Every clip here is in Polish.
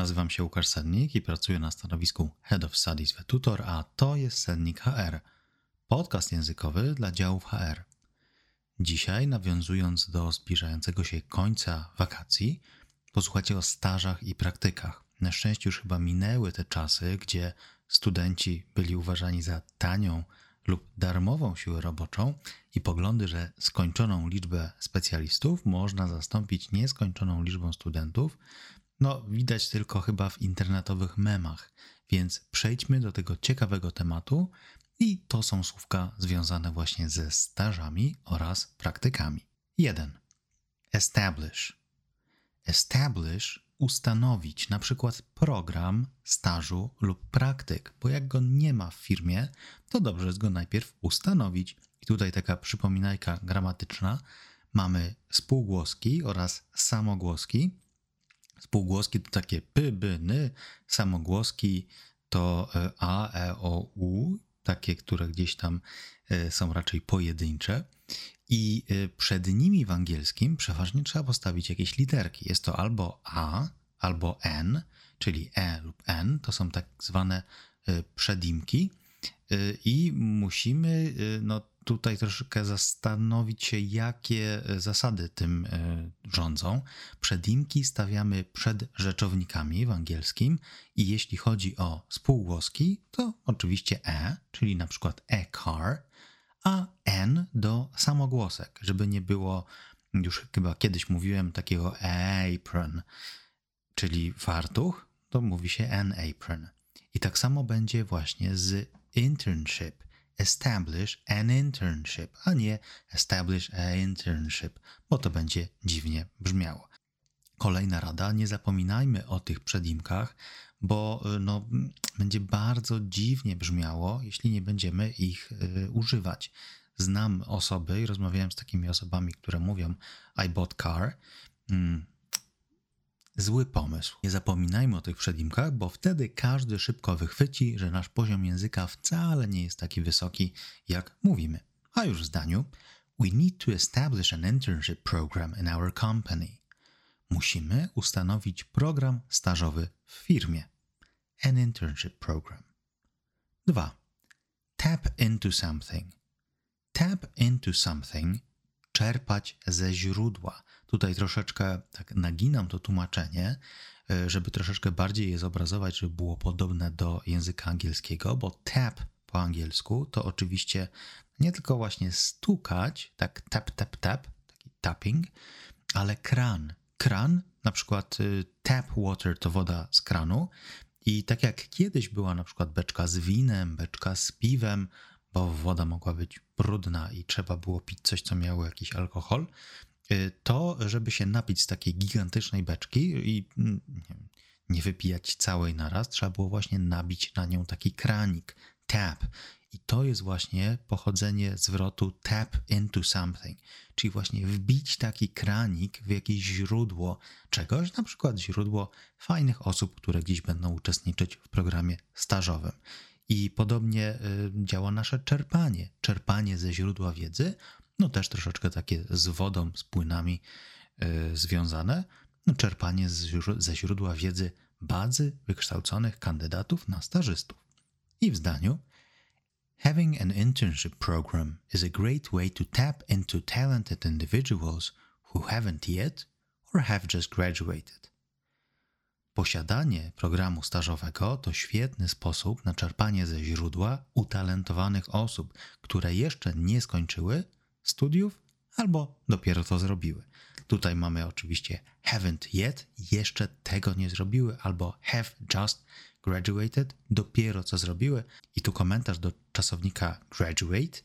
Nazywam się Łukasz Sennik i pracuję na stanowisku Head of Studies w Tutor, a to jest Sennik HR, podcast językowy dla działów HR. Dzisiaj, nawiązując do zbliżającego się końca wakacji, posłuchacie o stażach i praktykach. Na szczęście już chyba minęły te czasy, gdzie studenci byli uważani za tanią lub darmową siłę roboczą i poglądy, że skończoną liczbę specjalistów można zastąpić nieskończoną liczbą studentów, no widać tylko chyba w internetowych memach. Więc przejdźmy do tego ciekawego tematu i to są słówka związane właśnie ze stażami oraz praktykami. 1. Establish. Establish ustanowić na przykład program stażu lub praktyk, bo jak go nie ma w firmie, to dobrze jest go najpierw ustanowić. I tutaj taka przypominajka gramatyczna. Mamy spółgłoski oraz samogłoski. Spółgłoski to takie py, by, ny, samogłoski to e, a, e, o, u, takie, które gdzieś tam e, są raczej pojedyncze. I przed nimi w angielskim przeważnie trzeba postawić jakieś literki. Jest to albo A, albo N, czyli E lub N. To są tak zwane przedimki. I musimy no, tutaj troszkę zastanowić się, jakie e, zasady tym e, rządzą. Przedimki stawiamy przed rzeczownikami w angielskim i jeśli chodzi o spółgłoski, to oczywiście e, czyli na przykład e-car, a n do samogłosek, żeby nie było, już chyba kiedyś mówiłem, takiego apron, czyli fartuch, to mówi się an apron. I tak samo będzie właśnie z internship establish an internship, a nie establish a internship, bo to będzie dziwnie brzmiało. Kolejna rada, nie zapominajmy o tych przedimkach, bo y, no, będzie bardzo dziwnie brzmiało, jeśli nie będziemy ich y, używać. Znam osoby i rozmawiałem z takimi osobami, które mówią I bought car. Mm, Zły pomysł. Nie zapominajmy o tych przedimkach, bo wtedy każdy szybko wychwyci, że nasz poziom języka wcale nie jest taki wysoki, jak mówimy. A już w zdaniu. We need to establish an internship program in our company. Musimy ustanowić program stażowy w firmie. An internship program. 2. Tap into something. Tap into something czerpać ze źródła. Tutaj troszeczkę tak naginam to tłumaczenie, e, żeby troszeczkę bardziej je zobrazować, żeby było podobne do języka angielskiego, bo tap po angielsku to oczywiście nie tylko właśnie stukać, tak tap, tap, tap, taki tapping, ale kran. Kran, na przykład y, tap water to woda z kranu i tak jak kiedyś była na przykład beczka z winem, beczka z piwem, bo woda mogła być brudna i trzeba było pić coś, co miało jakiś alkohol, y, to żeby się napić z takiej gigantycznej beczki i mm, nie wypijać całej naraz, trzeba było właśnie nabić na nią taki kranik, tap. I to jest właśnie pochodzenie zwrotu tap into something, czyli właśnie wbić taki kranik w jakieś źródło czegoś, na przykład źródło fajnych osób, które gdzieś będą uczestniczyć w programie stażowym. I podobnie y, działa nasze czerpanie. Czerpanie ze źródła wiedzy, no też troszeczkę takie z wodą, z płynami y, związane. No, czerpanie ze źródła wiedzy bazy wykształconych kandydatów na stażystów. I w zdaniu Having an internship program is a great way to tap into talented individuals who haven't yet or have just graduated. Posiadanie programu stażowego to świetny sposób na czerpanie ze źródła utalentowanych osób, które jeszcze nie skończyły studiów albo dopiero to zrobiły. Tutaj mamy oczywiście haven't yet, jeszcze tego nie zrobiły, albo have just graduated, dopiero co zrobiły. I tu komentarz do czasownika graduate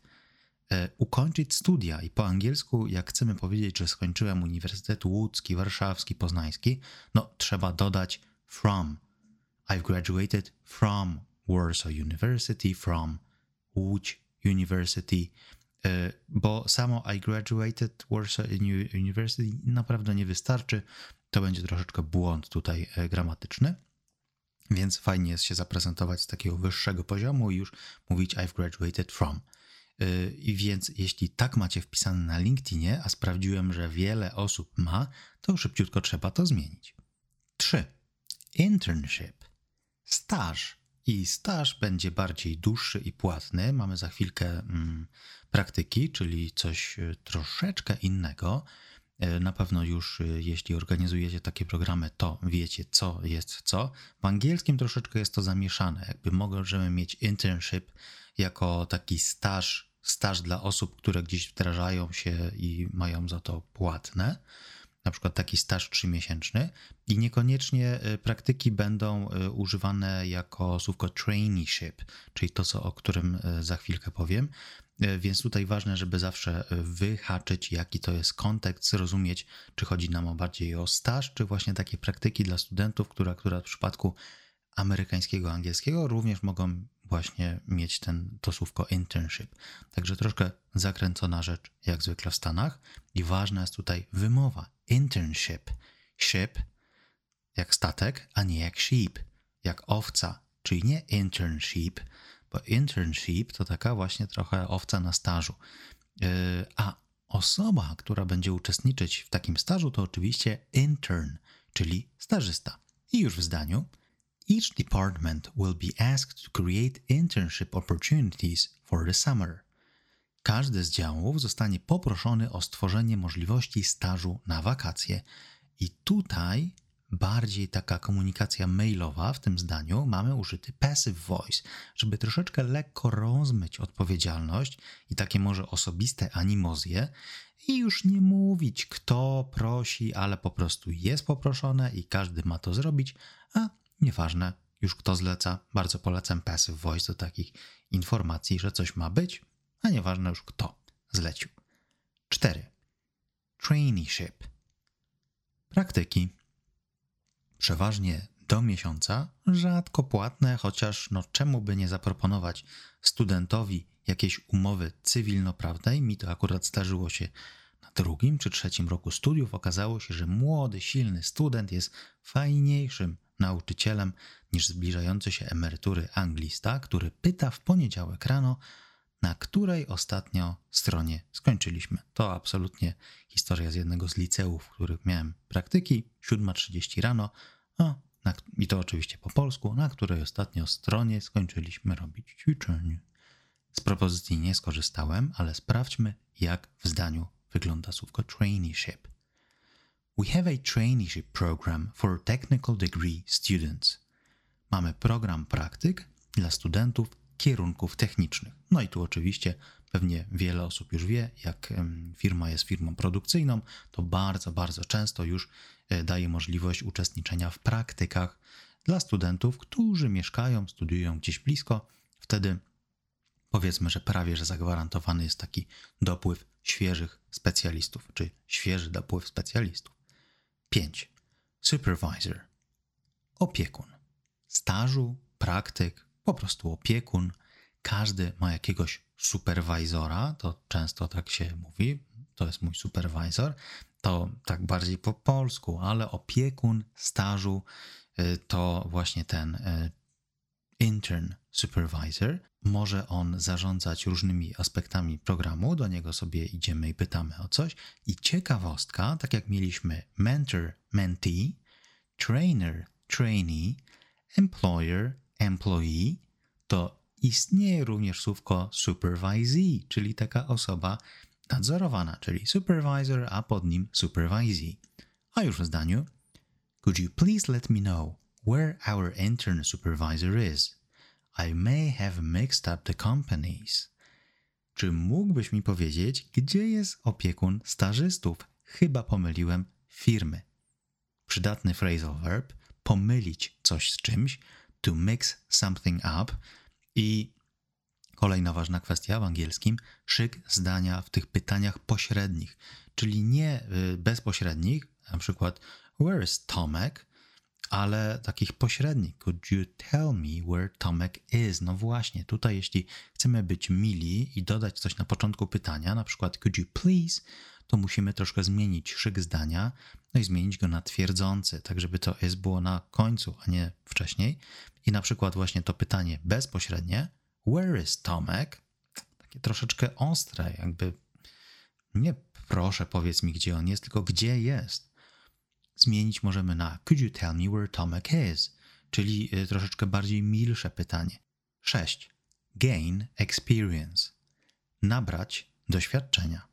ukończyć studia. I po angielsku, jak chcemy powiedzieć, że skończyłem Uniwersytet Łódzki, Warszawski, Poznański, no trzeba dodać from. I've graduated from Warsaw University, from Łódź University, e, bo samo I graduated Warsaw University naprawdę nie wystarczy. To będzie troszeczkę błąd tutaj e, gramatyczny. Więc fajnie jest się zaprezentować z takiego wyższego poziomu i już mówić I've graduated from. I więc jeśli tak macie wpisane na LinkedInie, a sprawdziłem, że wiele osób ma, to szybciutko trzeba to zmienić. 3. internship. Staż. I staż będzie bardziej dłuższy i płatny. Mamy za chwilkę mm, praktyki, czyli coś e, troszeczkę innego. E, na pewno już, e, jeśli organizujecie takie programy, to wiecie, co jest co. W angielskim troszeczkę jest to zamieszane. Jakby możemy mieć internship jako taki staż, staż dla osób, które gdzieś wdrażają się i mają za to płatne na przykład taki staż trzymiesięczny i niekoniecznie y, praktyki będą y, używane jako słówko traineeship, czyli to, co, o którym y, za chwilkę powiem. Więc tutaj ważne, żeby zawsze wyhaczyć, jaki to jest kontekst, zrozumieć, czy chodzi nam bardziej o staż, czy właśnie takie praktyki dla studentów, które, które w przypadku amerykańskiego, angielskiego również mogą właśnie mieć ten, to słówko internship. Także troszkę zakręcona rzecz, jak zwykle w Stanach. I ważna jest tutaj wymowa. Internship. Ship jak statek, a nie jak sheep, jak owca. Czyli nie internship, bo internship to taka właśnie trochę owca na stażu. Yy, a osoba, która będzie uczestniczyć w takim stażu, to oczywiście intern, czyli stażysta. I już w zdaniu each department will be asked to create internship opportunities for the summer. Każdy z działów zostanie poproszony o stworzenie możliwości stażu na wakacje. I tutaj bardziej taka komunikacja mailowa w tym zdaniu mamy użyty passive voice, żeby troszeczkę lekko rozmyć odpowiedzialność i takie może osobiste animozje i już nie mówić kto prosi, ale po prostu jest poproszone i każdy ma to zrobić, a Nieważne już kto zleca, bardzo polecam Passive Voice do takich informacji, że coś ma być, a nieważne już kto zlecił. 4. Traineeship. Praktyki. Przeważnie do miesiąca, rzadko płatne, chociaż no czemu by nie zaproponować studentowi jakiejś umowy cywilnoprawnej. Mi to akurat zdarzyło się na drugim czy trzecim roku studiów. Okazało się, że młody, silny student jest fajniejszym nauczycielem niż zbliżający się emerytury anglista, który pyta w poniedziałek rano, na której ostatnio stronie skończyliśmy. To absolutnie historia z jednego z liceów, w których miałem praktyki, 7.30 rano, a na, i to oczywiście po polsku, na której ostatnio stronie skończyliśmy robić ćwiczenie. Z propozycji nie skorzystałem, ale sprawdźmy, jak w zdaniu wygląda słówko traineeship. We have a traineeship program for technical degree students. Mamy program praktyk dla studentów kierunków technicznych. No i tu oczywiście pewnie wiele osób już wie, jak firma jest firmą produkcyjną, to bardzo, bardzo często już e, daje możliwość uczestniczenia w praktykach dla studentów, którzy mieszkają, studiują gdzieś blisko. Wtedy powiedzmy, że prawie że zagwarantowany jest taki dopływ świeżych specjalistów, czy świeży dopływ specjalistów. 5. Supervisor. Opiekun. Stażu, praktyk, po prostu opiekun. Każdy ma jakiegoś superwizora, to często tak się mówi, to jest mój supervisor. To tak bardziej po polsku, ale opiekun stażu y, to właśnie ten y, intern supervisor. Może on zarządzać różnymi aspektami programu, do niego sobie idziemy i pytamy o coś. I ciekawostka, tak jak mieliśmy mentor, mentee, trainer, trainee, employer, employee, to istnieje również słówko supervisee, czyli taka osoba nadzorowana, czyli supervisor, a pod nim supervisee. A już w zdaniu, could you please let me know where our intern supervisor is? I may have mixed up the companies. Czy mógłbyś mi powiedzieć, gdzie jest opiekun stażystów? Chyba pomyliłem firmy. Przydatny phrasal verb pomylić coś z czymś, to mix something up i kolejna ważna kwestia w angielskim, szyk zdania w tych pytaniach pośrednich, czyli nie y, bezpośrednich, na przykład where is Tomek, ale takich pośrednich. Could you tell me where Tomek is? No właśnie, tutaj jeśli chcemy być mili i dodać coś na początku pytania, na przykład could you please, to musimy troszkę zmienić szyk zdania, no i zmienić go na twierdzący, tak żeby to is było na końcu, a nie wcześniej. I na przykład właśnie to pytanie bezpośrednie, where is Tomek? Takie troszeczkę ostre, jakby nie proszę powiedz mi, gdzie on jest, tylko gdzie jest. Zmienić możemy na Could you tell me where Tomek is? Czyli y, troszeczkę bardziej milsze pytanie. 6. Gain experience. Nabrać doświadczenia.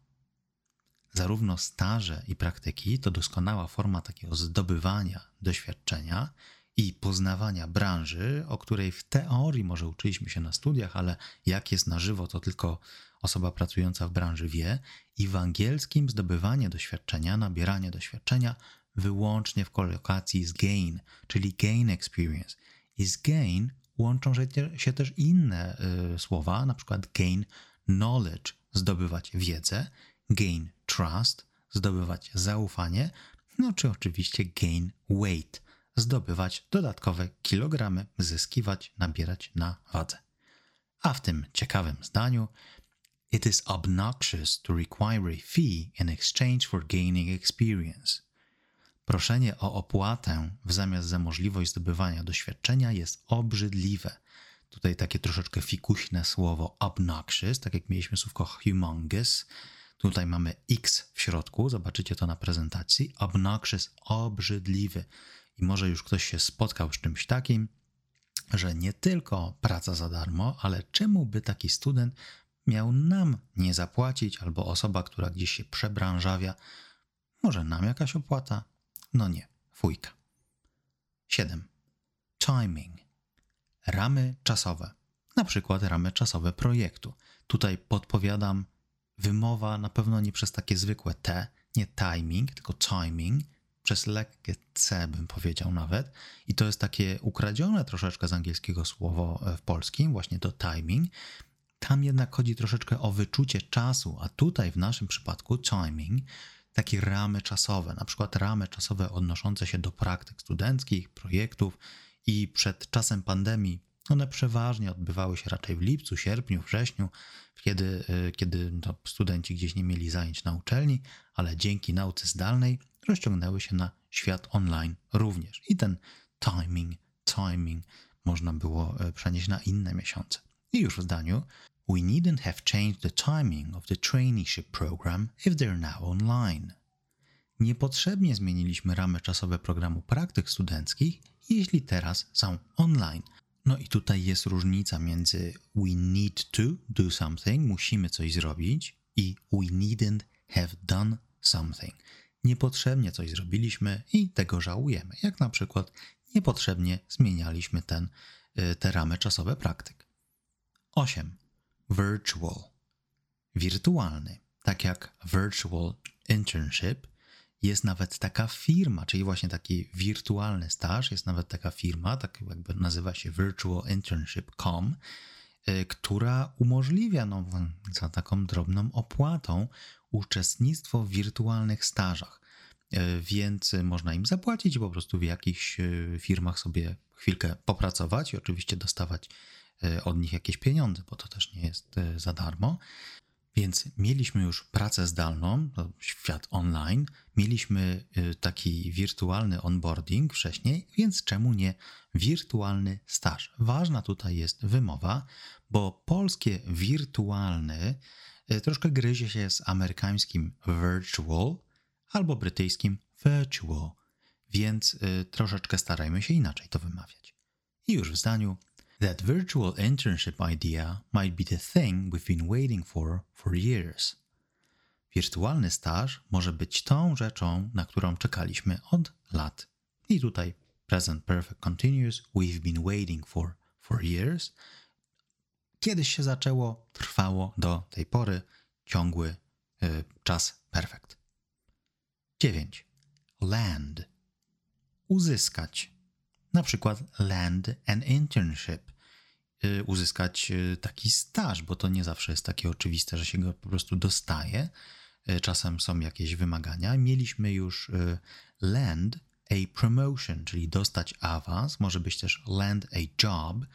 Zarówno staże i praktyki to doskonała forma takiego zdobywania doświadczenia i poznawania branży, o której w teorii może uczyliśmy się na studiach, ale jak jest na żywo, to tylko osoba pracująca w branży wie. I w angielskim zdobywanie doświadczenia, nabieranie doświadczenia wyłącznie w kolokacji z gain, czyli gain experience. I z gain łączą się też inne y, słowa, na przykład gain knowledge, zdobywać wiedzę, gain trust, zdobywać zaufanie, no czy oczywiście gain weight, zdobywać dodatkowe kilogramy, zyskiwać, nabierać na wadze. A w tym ciekawym zdaniu It is obnoxious to require a fee in exchange for gaining experience. Proszenie o opłatę w zamiast za możliwość zdobywania doświadczenia jest obrzydliwe. Tutaj takie troszeczkę fikuśne słowo obnoxious, tak jak mieliśmy słówko humongous. Tutaj mamy X w środku, zobaczycie to na prezentacji. Obnoxious, obrzydliwy. I może już ktoś się spotkał z czymś takim, że nie tylko praca za darmo, ale czemu by taki student miał nam nie zapłacić, albo osoba, która gdzieś się przebranżawia, może nam jakaś opłata? No nie, fujka. 7. Timing. Ramy czasowe. Na przykład ramy czasowe projektu. Tutaj podpowiadam wymowa na pewno nie przez takie zwykłe T, nie timing, tylko timing, przez lekkie C bym powiedział nawet. I to jest takie ukradzione troszeczkę z angielskiego słowo e, w polskim, właśnie to timing. Tam jednak chodzi troszeczkę o wyczucie czasu, a tutaj w naszym przypadku timing takie ramy czasowe, na przykład ramy czasowe odnoszące się do praktyk studenckich, projektów i przed czasem pandemii one przeważnie odbywały się raczej w lipcu, sierpniu, wrześniu, kiedy, y, kiedy to studenci gdzieś nie mieli zajęć na uczelni, ale dzięki nauce zdalnej rozciągnęły się na świat online również. I ten timing, timing można było y, przenieść na inne miesiące. I już w zdaniu We needn't have changed the timing of the traineeship program if they're now online. Niepotrzebnie zmieniliśmy ramy czasowe programu praktyk studenckich, jeśli teraz są online. No i tutaj jest różnica między we need to do something, musimy coś zrobić, i we needn't have done something. Niepotrzebnie coś zrobiliśmy i tego żałujemy, jak na przykład niepotrzebnie zmienialiśmy ten, y, te ramy czasowe praktyk. 8. Virtual. Wirtualny. Tak jak virtual internship, jest nawet taka firma, czyli właśnie taki wirtualny staż, jest nawet taka firma, tak jakby nazywa się virtualinternship.com, y, która umożliwia no, za taką drobną opłatą uczestnictwo w wirtualnych stażach. Y, więc można im zapłacić po prostu w jakichś y, firmach sobie chwilkę popracować i oczywiście dostawać od nich jakieś pieniądze, bo to też nie jest za darmo. Więc mieliśmy już pracę zdalną, świat online, mieliśmy y, taki wirtualny onboarding wcześniej, więc czemu nie wirtualny staż? Ważna tutaj jest wymowa, bo polskie wirtualny troszkę gryzie się z amerykańskim virtual albo brytyjskim virtual, więc troszeczkę starajmy się inaczej to wymawiać. I już w zdaniu That virtual internship idea might be the thing we've been waiting for for years. Wirtualny staż może być tą rzeczą, na którą czekaliśmy od lat. I tutaj present perfect continuous, we've been waiting for for years. Kiedyś się zaczęło, trwało do tej pory, ciągły y, czas perfect. 9. Land. Uzyskać. Na przykład land an internship uzyskać y, taki staż, bo to nie zawsze jest takie oczywiste, że się go po prostu dostaje. Y, czasem są jakieś wymagania. Mieliśmy już land a promotion, czyli dostać awans, może być też land a job,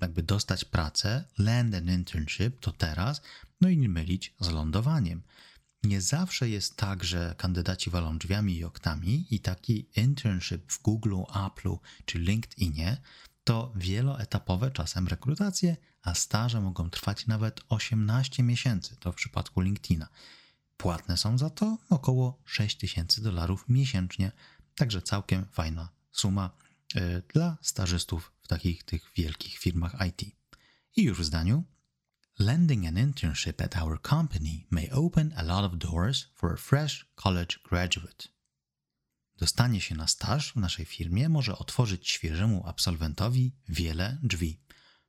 jakby dostać pracę, land an internship to teraz, no i nie mylić z lądowaniem. Nie zawsze jest tak, że kandydaci walą drzwiami i oknami i taki internship w Google, Apple'u czy LinkedInie to wieloetapowe czasem rekrutacje, a staże mogą trwać nawet 18 miesięcy, to w przypadku LinkedIna. płatne są za to około 6000 dolarów miesięcznie. Także całkiem fajna suma y, dla stażystów w takich tych wielkich firmach IT. I już w zdaniu. Landing an internship at our company may open a lot of doors for a fresh college graduate. Dostanie się na staż w naszej firmie może otworzyć świeżemu absolwentowi wiele drzwi.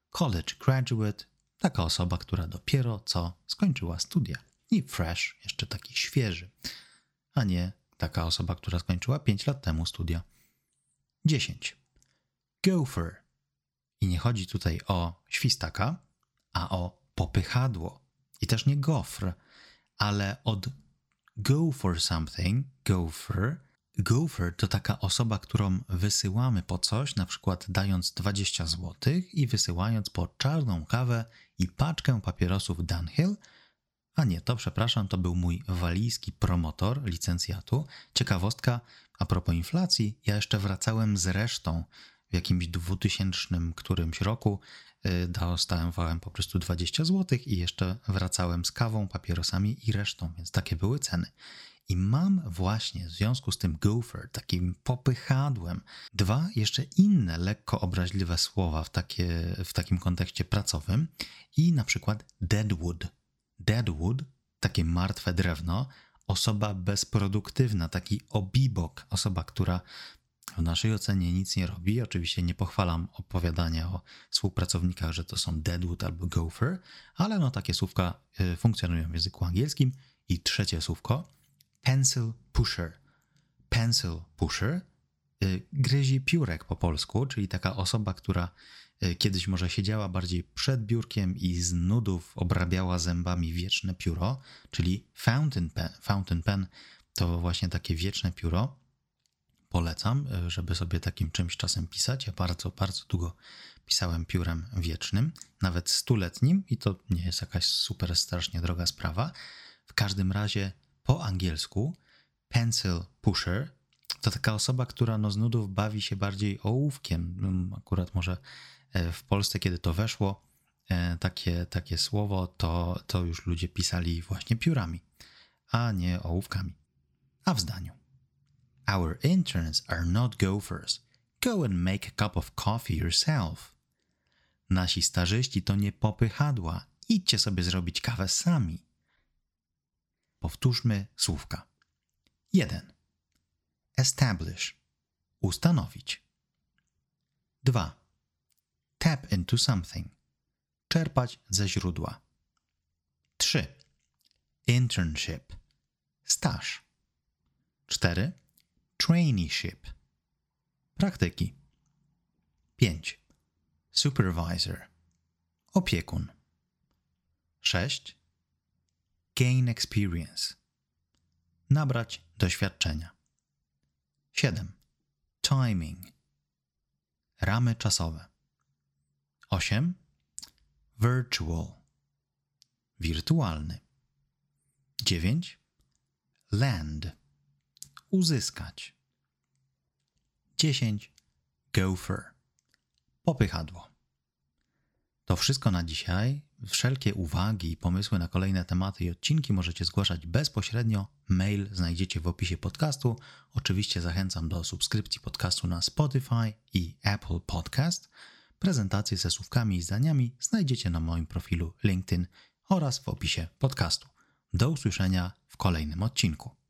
College graduate taka osoba, która dopiero co skończyła studia. I fresh, jeszcze taki świeży, a nie taka osoba, która skończyła 5 lat temu studia. 10. Gopher. I nie chodzi tutaj o świstaka, a o popychadło. I też nie gofr, ale od go for something, gopher. Gopher to taka osoba, którą wysyłamy po coś, na przykład dając 20 zł i wysyłając po czarną kawę i paczkę papierosów Dunhill. A nie, to przepraszam, to był mój walijski promotor licencjatu. Ciekawostka, a propos inflacji, ja jeszcze wracałem z resztą w jakimś 2000 którymś roku Y, dostałem po prostu 20 zł i jeszcze wracałem z kawą, papierosami i resztą, więc takie były ceny. I mam właśnie w związku z tym gopher, takim popychadłem, dwa jeszcze inne lekko obraźliwe słowa w, takie, w takim kontekście pracowym i na przykład deadwood. Deadwood, takie martwe drewno, osoba bezproduktywna, taki obibok, osoba, która w naszej ocenie nic nie robi. Oczywiście nie pochwalam opowiadania o współpracownikach, że to są Deadwood albo Gopher, ale no takie słówka y, funkcjonują w języku angielskim. I trzecie słówko pencil pusher. Pencil pusher y, gryzi piórek po polsku, czyli taka osoba, która y, kiedyś może siedziała bardziej przed biurkiem i z nudów obrabiała zębami wieczne pióro, czyli fountain pen. Fountain pen to właśnie takie wieczne pióro polecam, e, żeby sobie takim czymś czasem pisać. Ja bardzo, bardzo długo pisałem piórem wiecznym, nawet stuletnim, i to nie jest jakaś super strasznie droga sprawa. W każdym razie po angielsku pencil pusher to taka osoba, która no z nudów bawi się bardziej ołówkiem. No, akurat może e, w Polsce, kiedy to weszło, e, takie, takie słowo, to, to już ludzie pisali właśnie piórami, a nie ołówkami. A w zdaniu. Our interns are not gophers. Go and make a cup of coffee yourself. Nasi starzyści to nie popychadła. Idźcie sobie zrobić kawę sami. Powtórzmy słówka. 1. Establish. Ustanowić. 2. Tap into something. Czerpać ze źródła. 3. Internship. Staż. 4 Traineeship. Praktyki. 5. Supervisor. Opiekun. 6. Gain experience. Nabrać doświadczenia. 7. Timing. Ramy czasowe. 8. Virtual. Wirtualny. 9. Land uzyskać. 10. Gopher. Popychadło. To wszystko na dzisiaj. Wszelkie uwagi i pomysły na kolejne tematy i odcinki możecie zgłaszać bezpośrednio. Mail znajdziecie w opisie podcastu. Oczywiście zachęcam do subskrypcji podcastu na Spotify i Apple Podcast. Prezentacje ze słówkami i zdaniami znajdziecie na moim profilu LinkedIn oraz w opisie podcastu. Do usłyszenia w kolejnym odcinku.